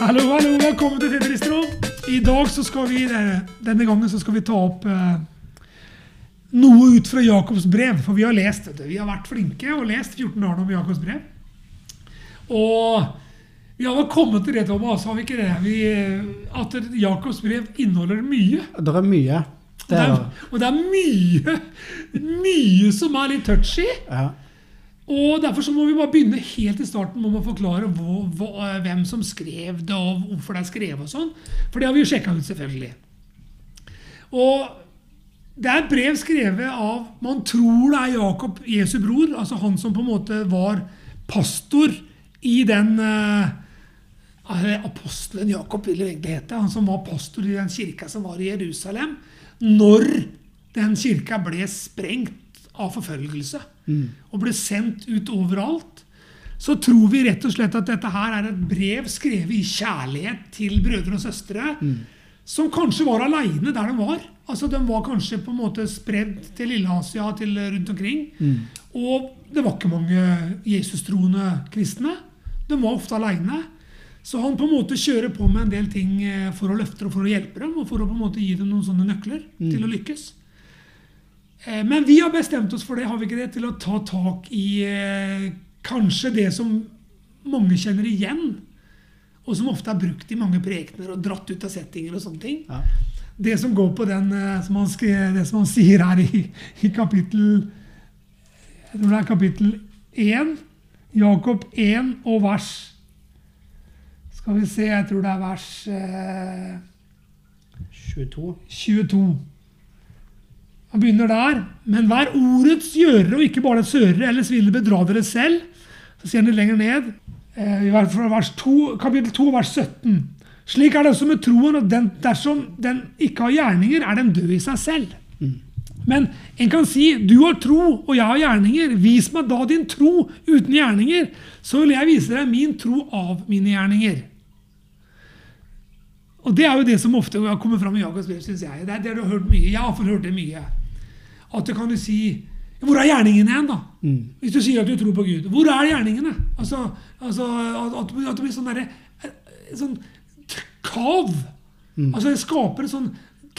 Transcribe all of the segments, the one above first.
Hallo, hallo, velkommen til Fedristro. I dag så skal vi, eh, denne gangen så skal vi ta opp eh, noe ut fra Jakobs brev. For vi har lest, det. vi har vært flinke og lest 14 dager om Jakobs brev. Og vi har vel kommet til det, Thomas, har vi ikke det? Vi, at Jakobs brev inneholder mye. Det er mye. Og det er, og det er mye, mye som er litt touchy. ja. Og Derfor så må vi bare begynne helt i starten med å forklare hvor, hvor, hvem som skrev det, og hvorfor det er skrevet. og sånn. For det har vi jo sjekka ut, selvfølgelig. Og det er brev skrevet av Man tror det er Jakob, Jesu bror, altså han som på en måte var pastor i den eh, Apostelen Jakob vil det egentlig hete. Han som var pastor i den kirka som var i Jerusalem. Når den kirka ble sprengt av forfølgelse og ble sendt ut overalt, så tror vi rett og slett at dette her er et brev skrevet i kjærlighet til brødre og søstre, som kanskje var aleine der de var. Altså, De var kanskje på en måte spredd til Lille-Asia, til rundt omkring. Og det var ikke mange Jesus-troende kristne. De var ofte aleine. Så han på en måte kjører på med en del ting eh, for å løfte og for å hjelpe dem, og for å på en måte gi dem noen sånne nøkler til å lykkes. Eh, Men vi har bestemt oss for det, har vi ikke det, til å ta tak i eh, kanskje det som mange kjenner igjen, og som ofte er brukt i mange prekener og dratt ut av settinger og sånne ting. Ja. Det som går på den, eh, som han, det som han sier her i, i kapittel Jeg tror det er kapittel 1. Jakob 1 og vers Skal vi se, jeg tror det er vers eh, 22. 22. Han begynner der. Men vær ordets gjørere og ikke bare sørere, ellers vil det bedra dere selv. Så sier han det lenger ned, eh, fra vers 2, kapittel 2, vers 17. Slik er det også med troen, og den, dersom den ikke har gjerninger, er den død i seg selv. Men en kan si, du har tro, og jeg har gjerninger. Vis meg da din tro uten gjerninger, så vil jeg vise deg min tro av mine gjerninger. Og Det er jo det som ofte har kommet fram i Jakobs brev, syns jeg. Det er det du har hørt mye. Jeg har forhørt hørt det mye. At du kan du si Hvor er gjerningene hen, da? Hvis du sier at du tror på Gud. Hvor er gjerningene? Altså, altså at, at, det blir sånn derre eh, sånn kav. kav. Altså Det skaper en sånn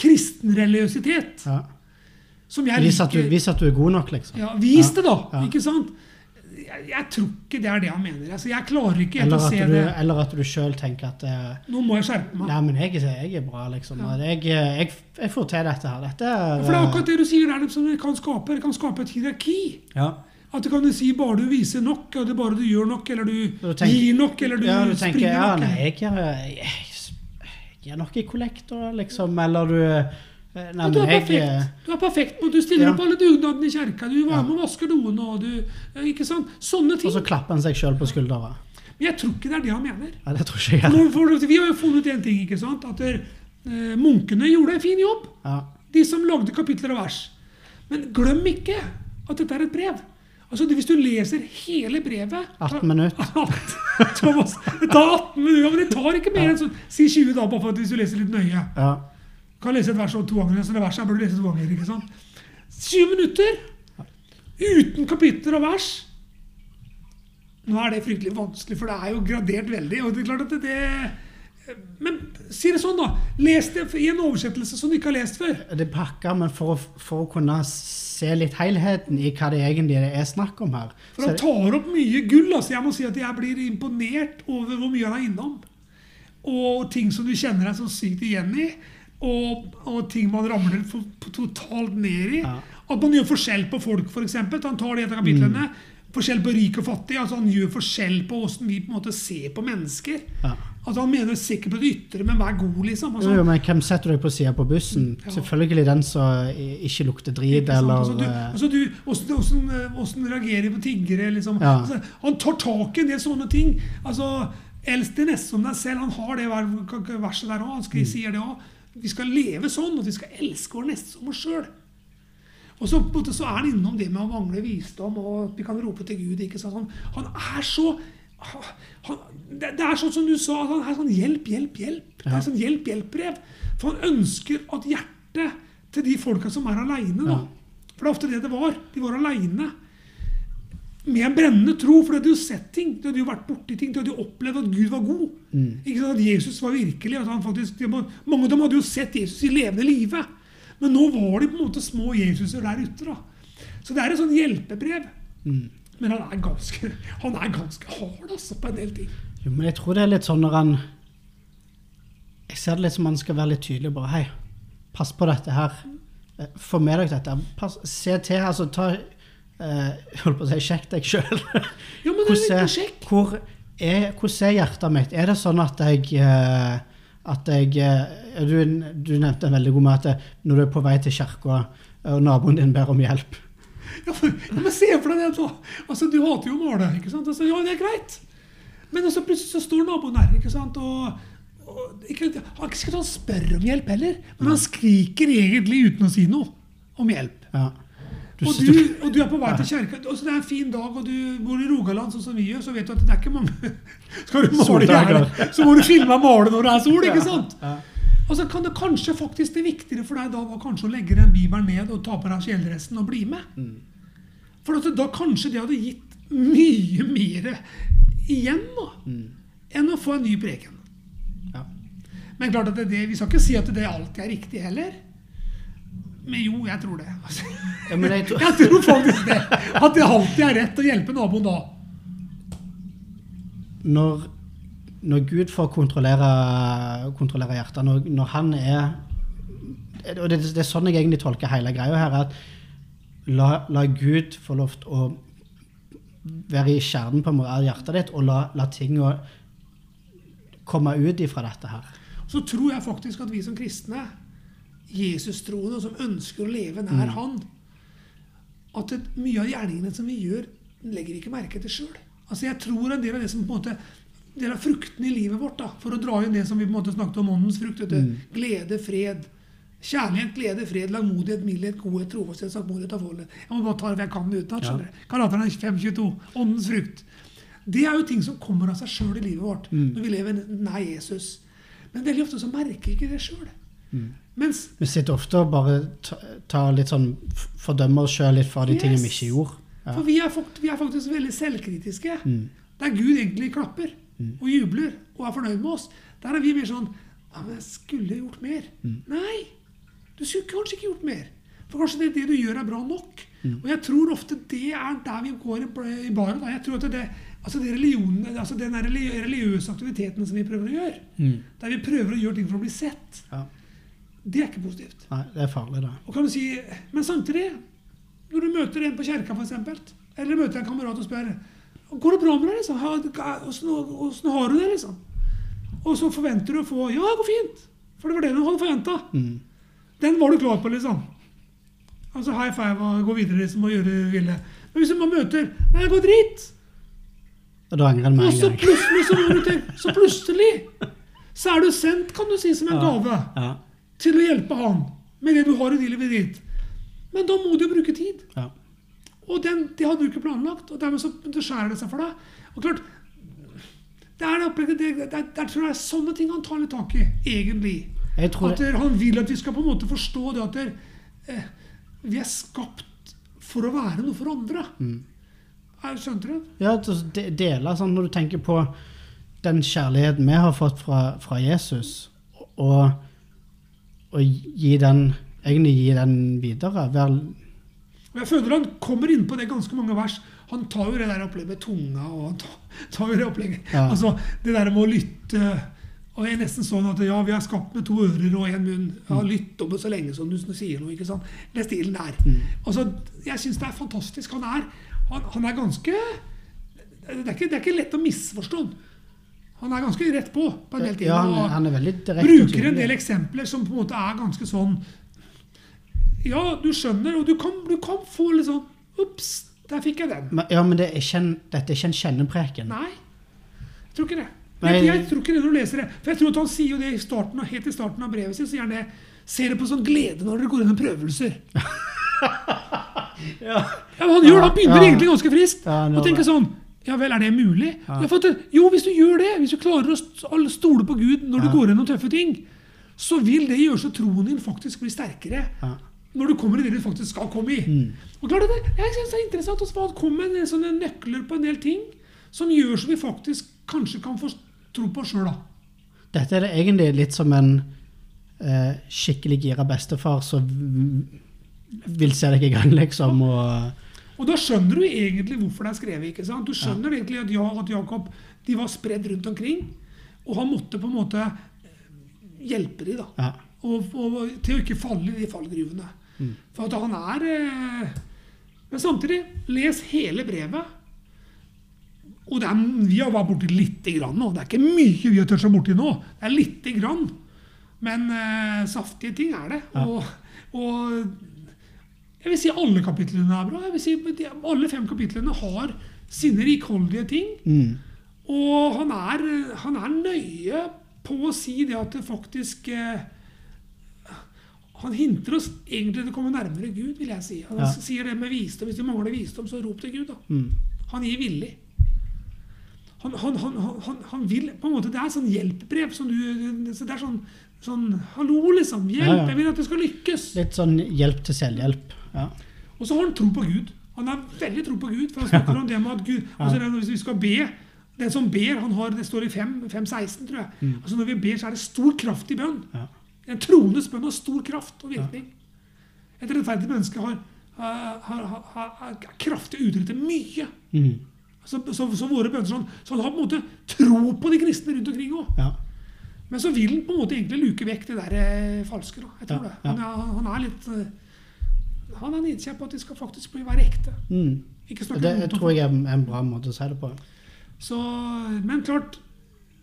kristenreligiøsitet Ja. Vis, at du, vis at du er god nok, liksom. Ja, vis det, da! Ja. Ikke sant? Jeg, jeg tror ikke det er det han mener. Altså, jeg klarer ikke helt å se du, det. eller at du sjøl tenker at eh, Nå må jeg skjerpe meg. Nei, men jeg, er- jeg er bra, liksom. Ja. Jeg, jeg, jeg får til dette her. Dette er For det er akkurat det du sier der, som det kan skape, det kan skape et hierarki. Ja. At du kan si bare du viser nok, og det bare du gjør nok, eller du, Du tenker- gir nok, eller du, ja, du tenker springer ja, nok. nei, jeg, jeg jeg, jeg er nok i kollektor, liksom. Eller du eh, Nei, Ja, du, er perfekt. eh, du er perfekt Du stiller Ja. opp alle dugnadene i kjerka. Du var med og vasker doen. og du, ikke sant? Sånne ting. Og så klapper han seg sjøl på skuldra. Men jeg tror ikke det er det han mener. Ja, det tror ikke jeg. For, vi har jo funnet en ting. ikke sant? At eh, munkene gjorde en fin jobb. Ja. De som lagde kapitler og vers. Men glem ikke at dette er et brev. Altså, Hvis du leser hele brevet 18 minutter. Det tar 18 minutter, men det tar ikke mer enn sånn, si 20 da, bare for at hvis du leser litt nøye. Ja. Kan lese et vers to ganger, så det verset burde lese to ganger. ikke sant? Syv minutter uten kapitler og vers. Nå er det fryktelig vanskelig, for det er jo gradert veldig. og det er klart at det, det Men si det sånn, da. Les det i en oversettelse som du ikke har lest før. Det pakker men for for å kunne se litt helheten i hva det egentlig er snakk om her For han tar opp mye gull. altså Jeg må si at jeg blir imponert over hvor mye han er innom. Og ting som du kjenner deg så sykt igjen i. Og, og ting man ramler for, totalt ned i. Ja. At man gjør forskjell på folk, f.eks. Han tar de etter kapitlene. Forskjell på rik og fattig. altså Han gjør forskjell på hvordan vi på en måte ser på mennesker. Ja. Altså Han mener sikkert på det ytre, men vær god, liksom. Altså, jo, men hvem setter du deg på sida på bussen? Ja. Selvfølgelig den som ikke lukter drit, eller Altså, du, eh, altså eh, reagerer de på tiggere? Liksom. Altså, han tar tak i en del sånne ting. Altså, Elsk din neste som deg selv. Han har det verset der òg. Han Mm. sier det òg. Vi skal leve sånn, at vi skal elske vår neste som oss sjøl. Og så, på en måte, så er han innom det med å mangle visdom, og at vi kan rope til Gud. ikke sant? Han, han er så han, det, det er sånn som du sa, at han er sånn hjelp, hjelp, hjelp. Det er sånn hjelp-hjelp-brev. For han ønsker at hjertet til de folka som er aleine, da. For det er ofte det det var. De var aleine. Med en brennende tro, for du hadde jo sett ting. Du hadde jo vært borti ting. Du hadde jo opplevd at Gud var god. Ikke sant? At Jesus var virkelig. At han faktisk, mange av dem hadde jo sett Jesus i levende live. Men nå var de på en måte små Jesuser der ute. da. Så det er et sånn hjelpebrev. Men han er ganske han er ganske hard altså, på en del ting. Jo, men jeg tror det er litt sånn når han Jeg ser det litt som han skal være litt tydelig. bare, Hei, pass på dette her. Eh, Få med deg dette. Pass, se til. altså ta jeg holdt på å si Sjekk deg sjøl. En hvordan er hjertet mitt? Er det sånn at jeg eh, at jeg, eh, du, du nevnte veldig god med at eh, når du er på vei til kirka, og naboen din ber om hjelp Ja, for, ja, men Se for deg det, da. Altså, Du hater jo å male. ikke sant? Altså, ja, det er greit. Men altså, plutselig så står naboen der. ikke sant? Og, og ikke, Han skal ikke spørre om hjelp heller, men han skriker egentlig uten å si noe om hjelp. ja. Og du, og du er på vei til kjerka. og så Det er en fin dag, og du bor i Rogaland, sånn som vi gjør, så vet du at det er ikke mange Skal du male gjerne, så må du filme og male når det er sol, ikke sant? Og så kan det kanskje faktisk det viktigere for deg da var kanskje å legge den bibelen ned og ta på deg kjeledressen og bli med. For at da kanskje det hadde gitt mye mer igjen da, enn å få en ny preken. Men klart at det, det, vi skal ikke si at det alltid er riktig heller. Men jo, jeg tror det. Altså, Ja, men jeg tror- jeg tror faktisk det. At det alltid er rett å hjelpe naboen da. når, når Gud får kontrollere, kontrollere hjertet, når, når han er Og det, det er sånn jeg egentlig tolker hele greia her, at la, la Gud få lov til å være i kjernen på av hjertet ditt, og la, la tinga komme ut ifra dette her. Så tror jeg faktisk at vi som kristne, Jesus-troende, som ønsker å leve nær Han, at det, mye av gjerningene som vi gjør, legger vi ikke merke til sjøl. Altså jeg tror en del av det som på en måte del av fruktene i livet vårt, da, for å dra inn det som vi på en måte snakket om åndens frukt, Mm. glede, fred, kjærlighet, glede, fred, langmodighet, mildhet, godhet, trofasthet, saktmodighet, avholdenhet. Jeg må bare ta det jeg kan utenat. Ja. du. Galaterne 5.22. Åndens frukt. Det er jo ting som kommer av seg sjøl i livet vårt når vi lever nær Jesus. Men veldig ofte så merker vi ikke det sjøl. Mens Vi sitter ofte og bare tar litt sånn fordømmer oss sjøl litt for de tingene vi ikke gjorde. Ja. For vi er, faktisk, vi er faktisk veldig selvkritiske. Mm. Der Gud egentlig klapper og jubler og er fornøyd med oss. Der er vi mer sånn Ja, men jeg skulle gjort mer. Mm. Nei! Du skulle kanskje ikke gjort mer. For kanskje det, det du gjør, er bra nok. Mm. Og jeg tror ofte det er der vi går i baren. Jeg tror at det, altså det altså den religiøse aktiviteten som vi prøver å gjøre, Mm. der vi prøver å gjøre ting for å bli sett, Ja. Det er ikke positivt. Nei, det er farlig, det. Og kan du si, Men samtidig, når du møter en på kjerka, f.eks., eller møter en kamerat og spør Går det bra med deg? liksom? Åssen har du det? liksom? Og så forventer du å få Ja, det går fint. For det var det du hadde forventa. Mm. Den var du klar på, liksom. Altså high five og gå videre liksom, og gjøre det du ville. Men hvis man møter Nei, det går dritt. Og da angrer med en gang. plutselig så, plutselig så er du sendt, kan du si, som en Ja. gave Ja. Til å hjelpe han med det du har i livet ditt. Men da må du jo bruke tid. Ja. Og den, det hadde du ikke planlagt, og dermed så skjærer det seg for deg. Og klart, det er, det, det, det, det, det tror jeg er sånne ting han tar litt tak i, egentlig. At der, han vil at vi skal på en måte forstå det at der, eh, vi er skapt for å være noe for andre. Er- Skjønte du? Ja, til å de- dele sånn når du tenker på den kjærligheten vi har fått fra, fra Jesus, og, og gi den egentlig gi den videre. Vel, jeg føler han kommer inn på det ganske mange vers. Han tar jo det der opplegget med tunga og han tar, tar jo det opplegget. Ja. Altså det der med å lytte. Og det er nesten sånn at ja, vi er skapt med to ører og en munn. Ja, lytt det så lenge som du sier noe. ikke sant? Den stilen der. Altså, Jeg syns det er fantastisk. Han er, han, han er ganske det er, ikke, det er ikke lett å misforstå han. Han er ganske rett på på en del ting. ja, han, er- veldig direkte. bruker en del eksempler som på en måte er ganske sånn Ja, du skjønner, og du kan, du kan få litt sånn Ops, der fikk jeg den. Men- Ja, men det er en, dette er ikke en kjennepreken. Nei, jeg tror ikke det. Men, Jeg, jeg tror ikke det når du leser det. For jeg tror at han sier jo det i starten, helt i starten av brevet sitt. Så gjerne det Ser det på sånn glede når dere går gjennom prøvelser. Ja. Ja, men han gjør det. Han begynner Ja. egentlig ganske friskt. Ja, og tenker sånn Ja vel, er det mulig? Ja. det- jo, hvis du gjør det, hvis du klarer å stole på Gud når du Ja. går gjennom tøffe ting, så vil det gjøre så troen din faktisk blir sterkere. Ja. når du kommer i det du faktisk skal komme i. Og klart det, Jeg synes det er interessant å komme med en- sånne nøkler på en del ting som gjør så vi faktisk kanskje kan få tro på oss sjøl. Dette er det egentlig litt som en eh, skikkelig gira bestefar som vil se deg i gang, liksom. Og, Og da skjønner du egentlig hvorfor det er skrevet. ikke sant? Du skjønner egentlig at, ja, at Jakob de var spredd rundt omkring, og han måtte på en måte eh, hjelpe dem da. ja. Og, og, til å ikke falle i de fallgruvene. For at han er eh, Men samtidig, les hele brevet. Og det er, vi har vært borti lite grann nå. Det er ikke mye vi har tørt seg borti nå. Det er lite grann. Men eh, saftige ting er det. Ja. Og, og jeg vil si alle kapitlene er bra. Jeg vil si de- Alle fem kapitlene har sine rikholdige ting. Mm. Og han er, han er nøye på å si det at det faktisk eh, Han hinter oss egentlig til å komme nærmere Gud, vil jeg si. Han Ja. sier det med visdom. Hvis du mangler visdom, så rop til Gud. da. Mm. Han gir villig. Han, han, han, han, han vil på en måte, Det er sånn hjelpebrev. Som du, så det er sånn, sånn Hallo, liksom. Hjelp! Ja, ja. Jeg vil at det skal lykkes. Litt sånn hjelp til selvhjelp. Ja. Og så har han tro på Gud. Han har veldig tro på Gud. For han snakker om det med at Gud altså det, Hvis vi skal be Den som ber, han har, det står i 5.16, tror jeg. Altså Når vi ber, så er det stor kraft i bønn. Ja. En troendes bønn har stor kraft og virkning. Et rettferdig menneske har, har, har, har, kraftig utrettet mye. Mm. Så, så, så våre bønner sånn, så han har på en måte tro på de kristne rundt omkring òg. Ja. Men så vil han på en måte egentlig luke vekk det der eh, falske. da. Jeg tror Ja, det. Han han er litt eh, Han er nidkjær på at de skal faktisk bli være ekte. Mm. Det jeg tror jeg er en bra måte å si det på. Så, men klart,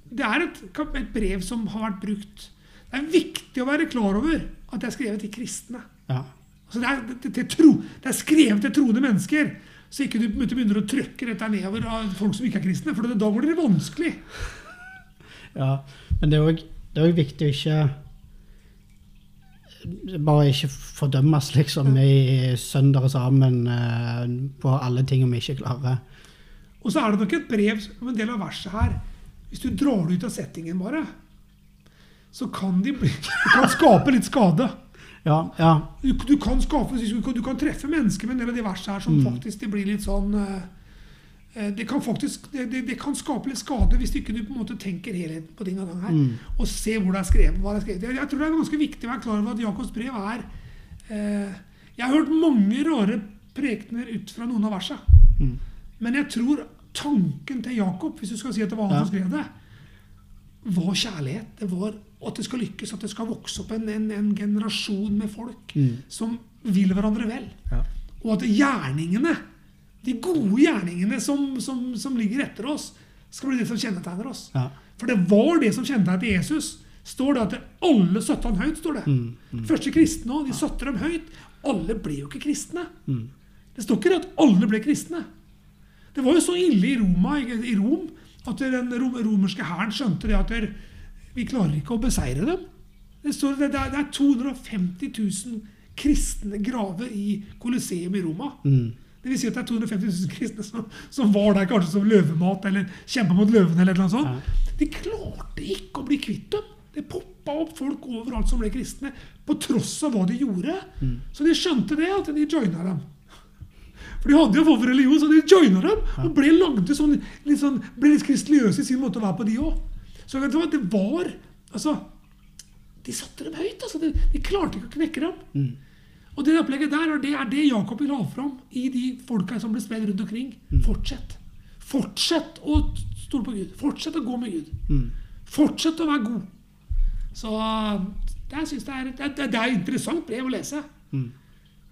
det er et, et brev som har vært brukt. Det er viktig å være klar over at det er skrevet til kristne. Ja. Altså det, er, det, det, tro, det er skrevet til troende mennesker. Så ikke du begynner å trykke dette nedover av folk som ikke er kristne. For da blir det vanskelig. ja. Men det er òg viktig å ikke Bare ikke fordømmes, liksom, Vi sønder sammen eh, på alle ting vi ikke klarer. Og så er det nok et brev om en del av verset her. Hvis du drar det ut av settingen bare, så kan de bli, kan skape litt skade. Ja, ja. Du, du, kan skape, du, kan, du kan treffe mennesker med en del av de versene her som faktisk det blir litt sånn eh, det kan faktisk det, det, kan skape litt skade hvis ikke du på en måte tenker helheten på ting og tang her. Og se hvor det er skrevet. hva det er skrevet. Jeg, jeg tror det er ganske viktig å være klar over at Jakobs brev er eh, Jeg har hørt mange rare prekener ut fra noen av versene. Men jeg tror tanken til Jakob, hvis du skal si at det var han Ja. som skrev det, var kjærlighet. Det var at det skal lykkes, at det skal vokse opp en, en, en generasjon med folk som vil hverandre vel. Ja. Og at gjerningene, de gode gjerningene som, som, som ligger etter oss, skal bli det som kjennetegner oss. Ja. For det var det som kjennetegnet Jesus. Står det at alle satte han høyt, står det. Første kristne òg, de satte dem høyt. Alle ble jo ikke kristne. Det står ikke at alle ble kristne. Det var jo så ille i, Roma, i Rom at den romerske hæren skjønte det at der, vi klarer ikke å beseire dem. Det, står, det, det er det er 250 000 kristne graver i Colosseum i Roma. Det vil si at det er 250 000 kristne som, som var der kanskje som løvemat eller kjempa mot løvene. eller noe sånt. De klarte ikke å bli kvitt dem. Det poppa opp folk overalt som ble kristne, på tross av hva de gjorde. Så de skjønte det, at de joina dem. For de hadde jo form for religion, så de joina dem. Og ble lagde sånn, litt sånn, ble litt kristeligøse i sin måte å være på, de òg. Så det var Altså, de satte dem høyt. altså, De, de klarte ikke å knekke dem. Og det opplegget der, og det er det Jakob vil ha fram i de folka som blir spredd rundt omkring. Fortsett. Fortsett å stole på Gud. Fortsett å gå med Gud. Fortsett å være god. Så det, synes det, er, det, det er interessant brev å lese.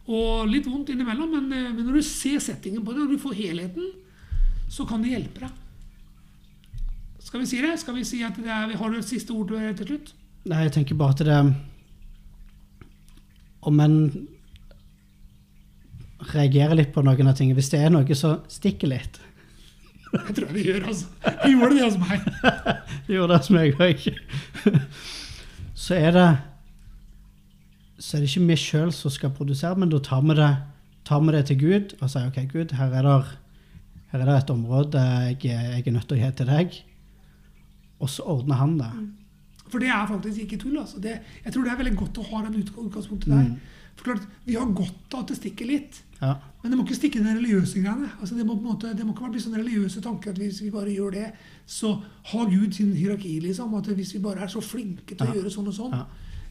Og litt vondt innimellom, men, eh, men når du ser settingen på det, når du får helheten, så kan det hjelpe deg. Skal vi si det? Skal vi si at det er, Har du et siste ord til slutt? Nei, jeg tenker bare at det Om en reagerer litt på noen av tingene Hvis det er noe som stikker litt Jeg tror det gjør, altså. Det gjorde det hos meg. Det gjorde det hos meg òg. Så er det Så er det ikke vi sjøl som skal produsere, men da tar vi det, tar vi det til Gud og sier OK, Gud, her er det, her er det et område jeg, jeg er nødt til å gi til deg. Og så ordner han det. For det er faktisk ikke tull. altså. Det, jeg tror det er veldig godt å ha den utgangspunktet der. For klart, Vi har godt av at det stikker litt. Ja. Men det må ikke stikke i den religiøse greiene. Altså, det, må på en måte, det må ikke bli sånne religiøse tanker at hvis vi bare gjør det, så har Gud sin hierarki. liksom, at Hvis vi bare er så flinke til å gjøre sånn og sånn, Ja.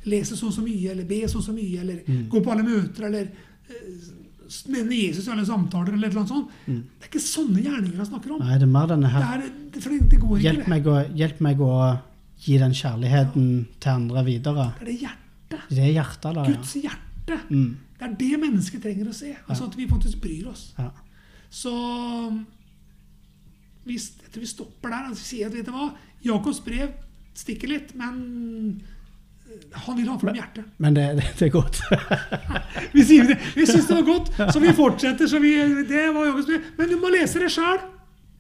lese så og så mye, eller be så og så mye, eller Mm. gå på alle møter, eller nevne Jesus i alle samtaler, eller et sånt. Mm. Det er ikke sånne gjerninger han snakker om. Mm. Nei, det er mer denne her er, det, er, det, det. Hjelp meg, å, hjelp meg å gi den kjærligheten til andre videre. Det er det hjertet. Det er hjertet, da. Ja. Guds hjerte. Mm. Det er det mennesket trenger å se. Altså At vi faktisk bryr oss. Ja. Så hvis, vi stopper der. Altså, sier at, vet du hva, Jakobs brev stikker litt, men eh, han vil ha fram hjertet. Men det, det, det er godt. Vi sier det. Vi syns det var godt, så vi fortsetter. Så vi, det var Jakobs brev. Men du må lese det sjøl.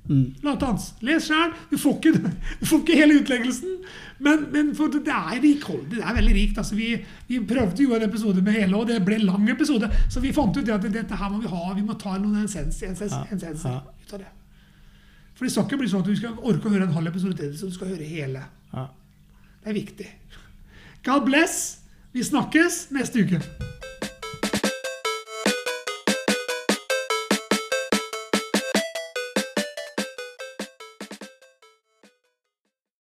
Mm. Latans. Les sjøl. Du, du får ikke hele utleggelsen. Men, men det er rikholdig. Det er veldig rikt. Altså, vi, vi prøvde jo en episode med hele, og det ble en lang episode. Så vi fant ut at dette her må vi ha. Vi må ta noen essens, essens, Ja, essenser ja. ut av det. For det skal ikke bli sånn at du skal orke å høre en halv episode til, så du skal høre hele. Ja. Det er viktig. God bless. Vi snakkes neste uke.